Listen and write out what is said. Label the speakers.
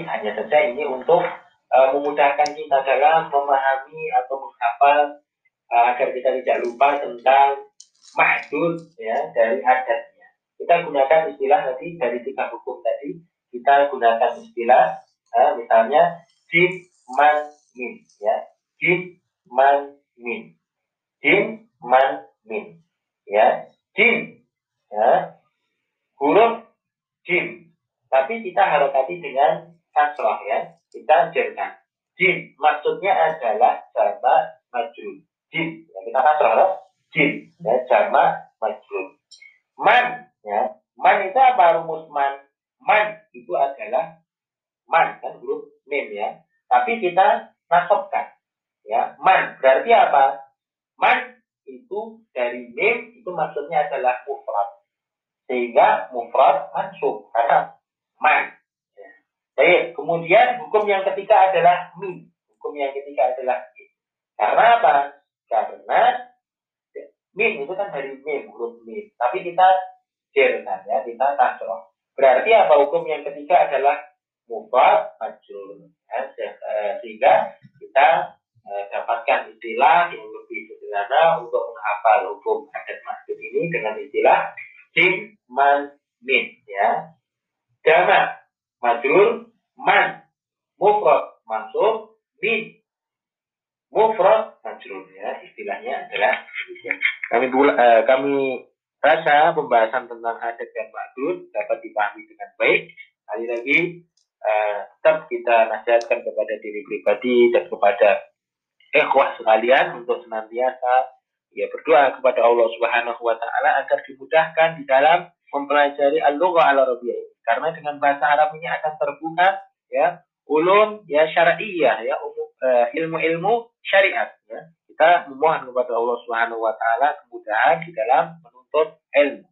Speaker 1: hanya saja ini untuk uh, memudahkan kita dalam memahami atau menghafal uh, agar kita tidak lupa tentang mahdud ya dari adatnya. Kita gunakan istilah tadi dari tiga hukum tadi. Kita gunakan istilah uh, misalnya jin man min ya. Jin man min. Jin man min ya. Jin ya. Huruf jim tapi kita harokati dengan kasroh ya. Kita jerkan jim maksudnya adalah jama majrur. Jim ya, kita kasroh ya. Jim ya jama majrur. Man ya. Man itu apa rumus man? Man itu adalah man kan huruf mim ya. Tapi kita nasabkan ya. Man berarti apa? Man itu dari mim itu maksudnya adalah mufrad. Sehingga mufrad mansub karena kemudian hukum yang ketiga adalah min. Hukum yang ketiga adalah min. Karena apa? Karena min itu kan dari mim, huruf mim. Tapi kita jerkan ya, kita kasroh. Berarti apa hukum yang ketiga adalah mufrad majrur. Ya, sehingga kita eh, dapatkan istilah yang lebih sederhana untuk menghafal hukum adat masjid ini dengan istilah jim man min ya jama man mufrad mansub min. Mufrad majrur ya istilahnya adalah kami uh, kami rasa pembahasan tentang adat dan makdud dapat dipahami dengan baik. Kali lagi uh, tetap kita nasihatkan kepada diri pribadi dan kepada ikhwah sekalian untuk senantiasa ya berdoa kepada Allah Subhanahu wa taala agar dimudahkan di dalam mempelajari al-lugha al-arabiyyah. Karena dengan bahasa Arab ini akan terbuka ya ulum ya syar'iyyah ya uh, ilmu-ilmu syariat ya. Kita memohon kepada Allah Subhanahu wa taala kemudahan di dalam menuntut ilmu.